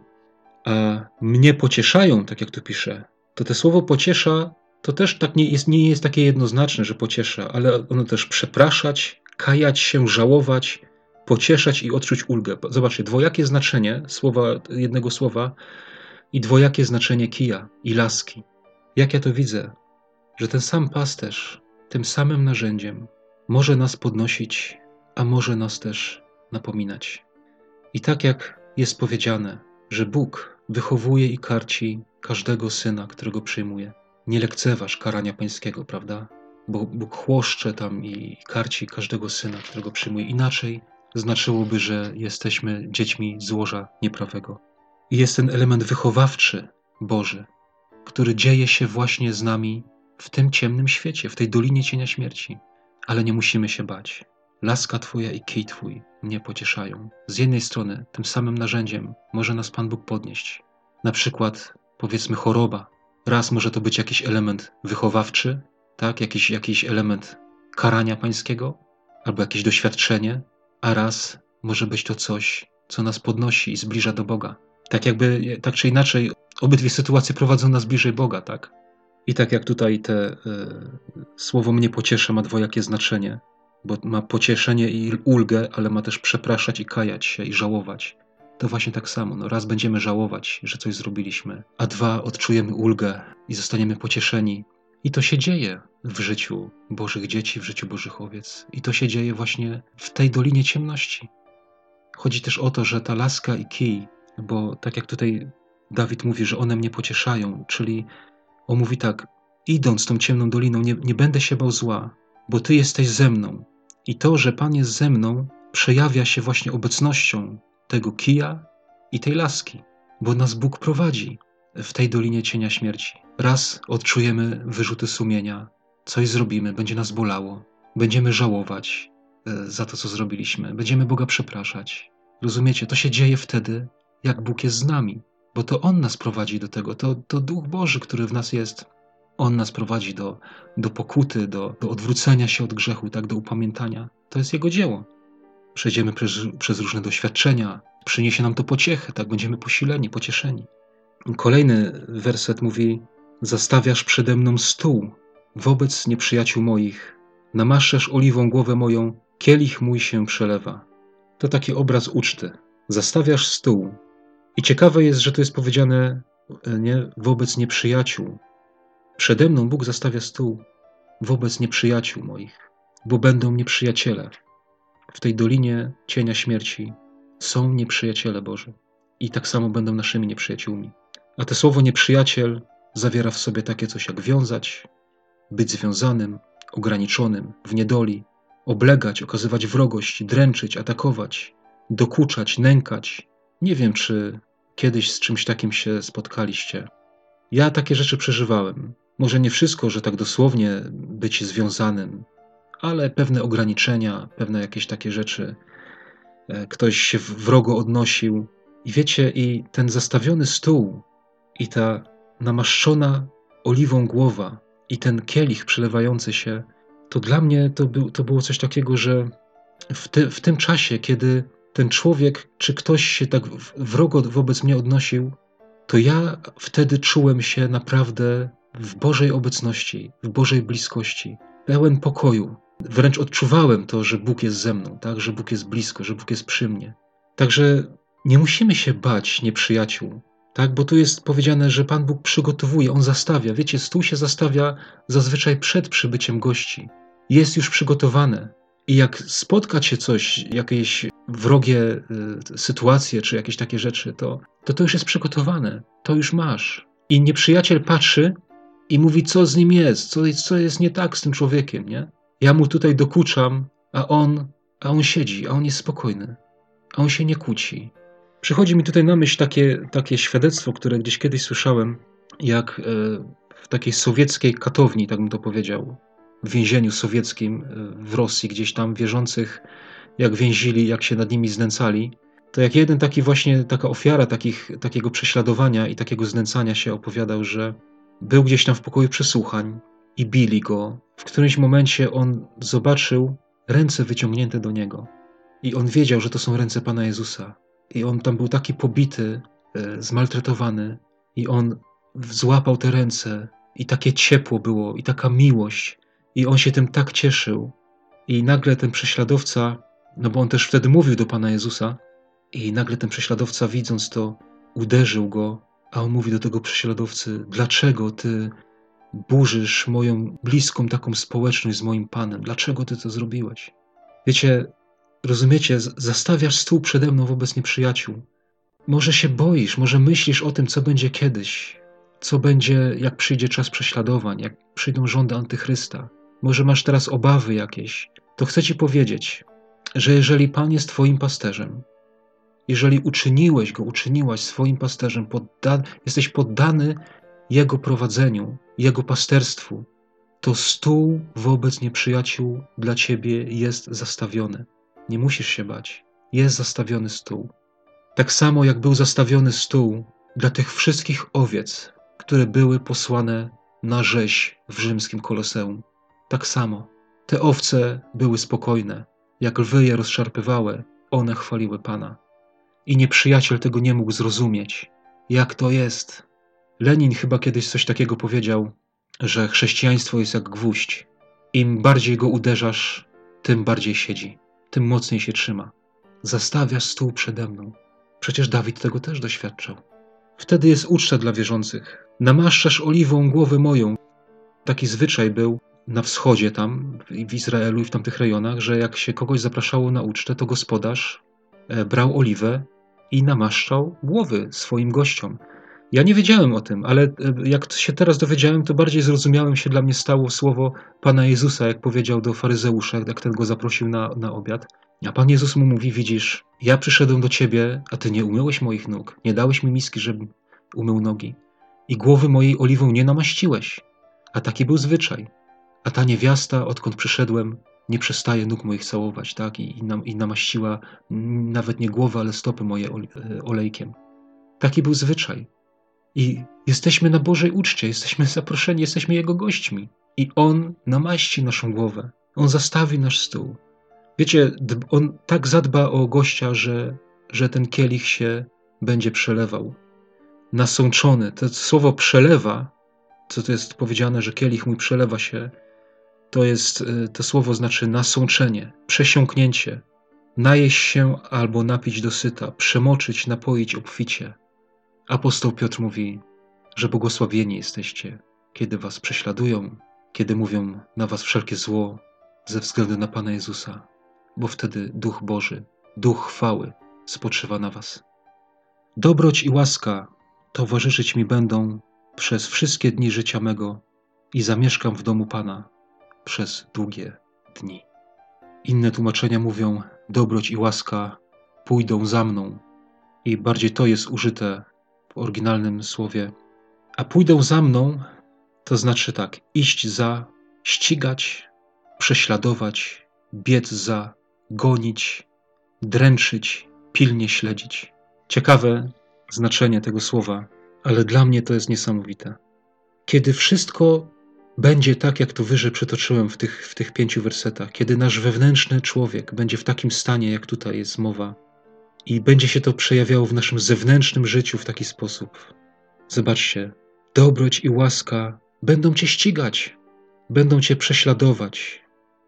Speaker 1: A mnie pocieszają, tak jak tu pisze, to te słowo pociesza to też tak nie jest, nie jest takie jednoznaczne, że pociesza, ale ono też przepraszać, kajać się, żałować, pocieszać i odczuć ulgę. Zobaczcie, dwojakie znaczenie słowa, jednego słowa i dwojakie znaczenie kija i laski. Jak ja to widzę, że ten sam pasterz tym samym narzędziem może nas podnosić, a może nas też napominać. I tak jak jest powiedziane, że Bóg wychowuje i karci każdego syna, którego przyjmuje. Nie lekceważ karania pańskiego, prawda? Bo Bóg chłoszcze tam i karci każdego syna, którego przyjmuje. Inaczej znaczyłoby, że jesteśmy dziećmi złoża nieprawego. I jest ten element wychowawczy Boży, który dzieje się właśnie z nami w tym ciemnym świecie, w tej dolinie cienia śmierci. Ale nie musimy się bać. Laska Twoja i kij Twój mnie pocieszają. Z jednej strony, tym samym narzędziem może nas Pan Bóg podnieść. Na przykład, powiedzmy, choroba. Raz może to być jakiś element wychowawczy, tak? jakiś, jakiś element karania pańskiego, albo jakieś doświadczenie, a raz może być to coś, co nas podnosi i zbliża do Boga. Tak jakby, tak czy inaczej, obydwie sytuacje prowadzą nas bliżej Boga, tak? I tak jak tutaj te y, słowo mnie pociesza ma dwojakie znaczenie, bo ma pocieszenie i ulgę, ale ma też przepraszać i kajać się i żałować. To właśnie tak samo. No, raz będziemy żałować, że coś zrobiliśmy, a dwa odczujemy ulgę i zostaniemy pocieszeni. I to się dzieje w życiu Bożych dzieci, w życiu Bożych owiec. I to się dzieje właśnie w tej dolinie ciemności. Chodzi też o to, że ta laska i kij, bo tak jak tutaj Dawid mówi, że one mnie pocieszają, czyli on mówi tak, idąc tą ciemną doliną, nie, nie będę się bał zła, bo Ty jesteś ze mną. I to, że Pan jest ze mną, przejawia się właśnie obecnością tego kija i tej laski, bo nas Bóg prowadzi w tej dolinie cienia śmierci. Raz odczujemy wyrzuty sumienia, coś zrobimy, będzie nas bolało, będziemy żałować e, za to, co zrobiliśmy, będziemy Boga przepraszać. Rozumiecie, to się dzieje wtedy, jak Bóg jest z nami, bo to On nas prowadzi do tego, to, to Duch Boży, który w nas jest. On nas prowadzi do, do pokuty, do, do odwrócenia się od grzechu, tak, do upamiętania. To jest Jego dzieło. Przejdziemy przez, przez różne doświadczenia, przyniesie nam to pociechę, tak, będziemy posileni, pocieszeni. Kolejny werset mówi: Zastawiasz przede mną stół wobec nieprzyjaciół moich, namaszasz oliwą głowę moją, kielich mój się przelewa. To taki obraz uczty. Zastawiasz stół. I ciekawe jest, że to jest powiedziane e, nie, wobec nieprzyjaciół. Przede mną Bóg zastawia stół wobec nieprzyjaciół moich, bo będą nieprzyjaciele. W tej dolinie cienia śmierci są nieprzyjaciele Boży i tak samo będą naszymi nieprzyjaciółmi. A to słowo nieprzyjaciel zawiera w sobie takie coś jak wiązać, być związanym, ograniczonym, w niedoli, oblegać, okazywać wrogość, dręczyć, atakować, dokuczać, nękać. Nie wiem, czy kiedyś z czymś takim się spotkaliście. Ja takie rzeczy przeżywałem. Może nie wszystko, że tak dosłownie być związanym, ale pewne ograniczenia, pewne jakieś takie rzeczy. E, ktoś się wrogo odnosił. I wiecie, i ten zastawiony stół, i ta namaszczona oliwą głowa, i ten kielich przelewający się, to dla mnie to, był, to było coś takiego, że w, te, w tym czasie, kiedy ten człowiek, czy ktoś się tak wrogo wobec mnie odnosił, to ja wtedy czułem się naprawdę w Bożej obecności, w Bożej bliskości, pełen pokoju. Wręcz odczuwałem to, że Bóg jest ze mną, tak? że Bóg jest blisko, że Bóg jest przy mnie. Także nie musimy się bać nieprzyjaciół, tak? bo tu jest powiedziane, że Pan Bóg przygotowuje, On zastawia. Wiecie, stół się zastawia zazwyczaj przed przybyciem gości. Jest już przygotowane. I jak spotka cię coś, jakieś wrogie y, sytuacje, czy jakieś takie rzeczy, to, to to już jest przygotowane, to już masz. I nieprzyjaciel patrzy i mówi, co z nim jest, co, co jest nie tak z tym człowiekiem, nie? Ja mu tutaj dokuczam, a on, a on siedzi, a on jest spokojny, a on się nie kłóci. Przychodzi mi tutaj na myśl takie, takie świadectwo, które gdzieś kiedyś słyszałem, jak e, w takiej sowieckiej katowni, tak bym to powiedział, w więzieniu sowieckim e, w Rosji, gdzieś tam wierzących, jak więzili, jak się nad nimi znęcali, to jak jeden taki właśnie, taka ofiara takich, takiego prześladowania i takiego znęcania się opowiadał, że był gdzieś tam w pokoju przesłuchań i bili go. W którymś momencie on zobaczył ręce wyciągnięte do niego i on wiedział, że to są ręce Pana Jezusa. I on tam był taki pobity, e, zmaltretowany i on złapał te ręce i takie ciepło było i taka miłość i on się tym tak cieszył. I nagle ten prześladowca, no bo on też wtedy mówił do Pana Jezusa, i nagle ten prześladowca, widząc to, uderzył go, a on mówi do tego prześladowcy: Dlaczego ty burzysz moją bliską taką społeczność z moim Panem? Dlaczego ty to zrobiłeś? Wiecie, rozumiecie, zastawiasz stół przede mną wobec nieprzyjaciół. Może się boisz, może myślisz o tym, co będzie kiedyś, co będzie, jak przyjdzie czas prześladowań, jak przyjdą rządy antychrysta. Może masz teraz obawy jakieś. To chcę ci powiedzieć, że jeżeli Pan jest Twoim pasterzem, jeżeli uczyniłeś go, uczyniłaś swoim pasterzem, podda jesteś poddany Jego prowadzeniu, Jego pasterstwu, to stół wobec nieprzyjaciół dla ciebie jest zastawiony. Nie musisz się bać. Jest zastawiony stół. Tak samo jak był zastawiony stół dla tych wszystkich owiec, które były posłane na rzeź w rzymskim koloseum. Tak samo. Te owce były spokojne. Jak lwy je rozszarpywały, one chwaliły Pana. I nieprzyjaciel tego nie mógł zrozumieć. Jak to jest? Lenin chyba kiedyś coś takiego powiedział, że chrześcijaństwo jest jak gwóźdź. Im bardziej go uderzasz, tym bardziej siedzi, tym mocniej się trzyma. Zastawiasz stół przede mną. Przecież Dawid tego też doświadczał. Wtedy jest uczta dla wierzących. Namaszczasz oliwą głowę moją. Taki zwyczaj był na wschodzie tam, w Izraelu i w tamtych rejonach, że jak się kogoś zapraszało na ucztę, to gospodarz e, brał oliwę i namaszczał głowy swoim gościom. Ja nie wiedziałem o tym, ale e, jak się teraz dowiedziałem, to bardziej zrozumiałem się dla mnie stało słowo Pana Jezusa, jak powiedział do faryzeusza, jak ten go zaprosił na, na obiad. A Pan Jezus mu mówi, widzisz, ja przyszedłem do ciebie, a ty nie umyłeś moich nóg, nie dałeś mi miski, żebym umył nogi i głowy mojej oliwą nie namaściłeś. A taki był zwyczaj. A ta niewiasta, odkąd przyszedłem, nie przestaje nóg moich całować, tak? I, i, nam, i namaściła nawet nie głowę, ale stopy moje e, olejkiem. Taki był zwyczaj. I jesteśmy na Bożej uczcie, jesteśmy zaproszeni, jesteśmy Jego gośćmi. I On namaści naszą głowę. On zastawi nasz stół. Wiecie, On tak zadba o gościa, że, że ten kielich się będzie przelewał. Nasączony. To słowo przelewa, co to jest powiedziane, że kielich mój przelewa się, to jest, y, to słowo znaczy nasączenie, przesiąknięcie, najeść się albo napić dosyta, przemoczyć, napoić obficie. Apostoł Piotr mówi, że błogosławieni jesteście, kiedy was prześladują, kiedy mówią na was wszelkie zło ze względu na Pana Jezusa, bo wtedy Duch Boży, Duch chwały spoczywa na was. Dobroć i łaska towarzyszyć mi będą przez wszystkie dni życia mego i zamieszkam w domu Pana przez długie dni. Inne tłumaczenia mówią: dobroć i łaska pójdą za mną, i bardziej to jest użyte w oryginalnym słowie. A pójdą za mną, to znaczy tak, iść za, ścigać, prześladować, biec za, gonić, dręczyć, pilnie śledzić. Ciekawe znaczenie tego słowa, ale dla mnie to jest niesamowite. Kiedy wszystko będzie tak, jak to wyżej przytoczyłem w tych, w tych pięciu wersetach, kiedy nasz wewnętrzny człowiek będzie w takim stanie, jak tutaj jest mowa, i będzie się to przejawiało w naszym zewnętrznym życiu w taki sposób. Zobaczcie, dobroć i łaska będą cię ścigać, będą cię prześladować.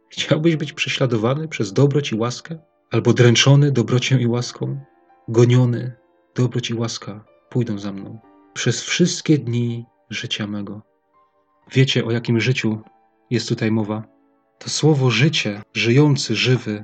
Speaker 1: Chciałbyś być prześladowany przez dobroć i łaskę? Albo dręczony dobrocią i łaską? Goniony, dobroć i łaska pójdą za mną przez wszystkie dni życia mego. Wiecie, o jakim życiu jest tutaj mowa? To słowo życie, żyjący, żywy,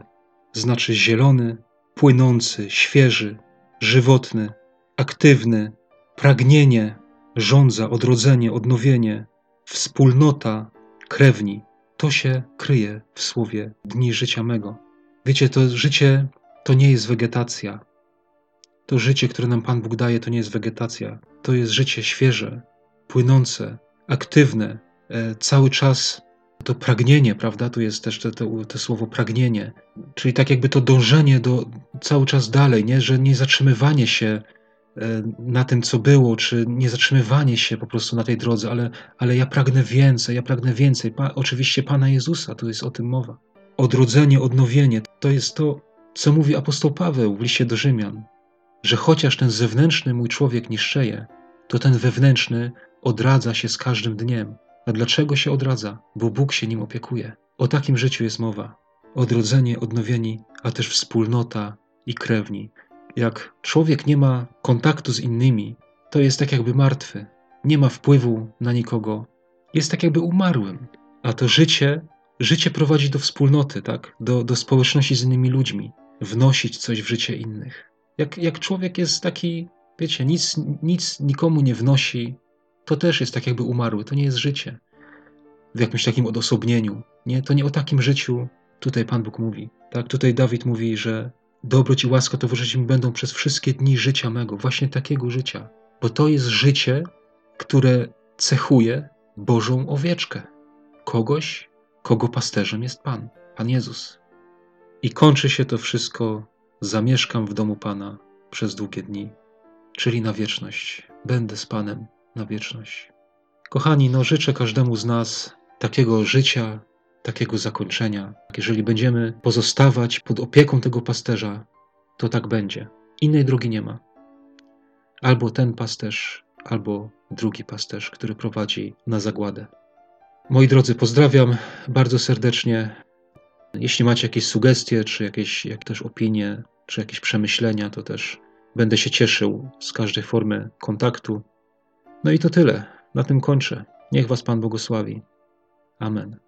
Speaker 1: znaczy zielony, płynący, świeży, żywotny, aktywny, pragnienie, żądza, odrodzenie, odnowienie, wspólnota, krewni. To się kryje w słowie dni życia mego. Wiecie, to życie to nie jest wegetacja. To życie, które nam Pan Bóg daje, to nie jest wegetacja. To jest życie świeże, płynące, aktywne, e, cały czas to pragnienie, prawda? Tu jest też to, słowo pragnienie, czyli tak jakby to dążenie do cały czas dalej, nie? że nie zatrzymywanie się e, na tym, co było, czy nie zatrzymywanie się po prostu na tej drodze, ale, ale ja pragnę więcej, ja pragnę więcej. Pa, oczywiście Pana Jezusa, tu jest o tym mowa. Odrodzenie, odnowienie, to jest to, co mówi apostoł Paweł w liście do Rzymian, że chociaż ten zewnętrzny mój człowiek niszczeje, to ten wewnętrzny odradza się z każdym dniem. A dlaczego się odradza? Bo Bóg się nim opiekuje. O takim życiu jest mowa. Odrodzenie, odnowieni, a też wspólnota i krewni. Jak człowiek nie ma kontaktu z innymi, to jest tak jakby martwy. Nie ma wpływu na nikogo. Jest tak jakby umarłym. A to życie, życie prowadzi do wspólnoty, tak? Do, do społeczności z innymi ludźmi. Wnosić coś w życie innych. Jak, jak człowiek jest taki, wiecie, nic, nic nikomu nie wnosi, to też jest tak jakby umarły. To nie jest życie. W jakimś takim odosobnieniu. Nie, to nie o takim życiu tutaj Pan Bóg mówi. Tak, tutaj Dawid mówi, że dobroć i łaska towarzyszyć mi będą przez wszystkie dni życia mego. Właśnie takiego życia. Bo to jest życie, które cechuje Bożą owieczkę. Kogoś, kogo pasterzem jest Pan, Pan Jezus. I kończy się to wszystko, zamieszkam w domu Pana przez długie dni, czyli na wieczność. Będę z Panem na wieczność. Kochani, no życzę każdemu z nas takiego życia, takiego zakończenia. Jeżeli będziemy pozostawać pod opieką tego pasterza, to tak będzie. Innej drogi nie ma. Albo ten pasterz, albo drugi pasterz, który prowadzi na zagładę. Moi drodzy, pozdrawiam bardzo serdecznie. Jeśli macie jakieś sugestie, czy jakieś jak też opinie, czy jakieś przemyślenia, to też będę się cieszył z każdej formy kontaktu. No i to tyle. Na tym kończę. Niech Was Pan błogosławi. Amen.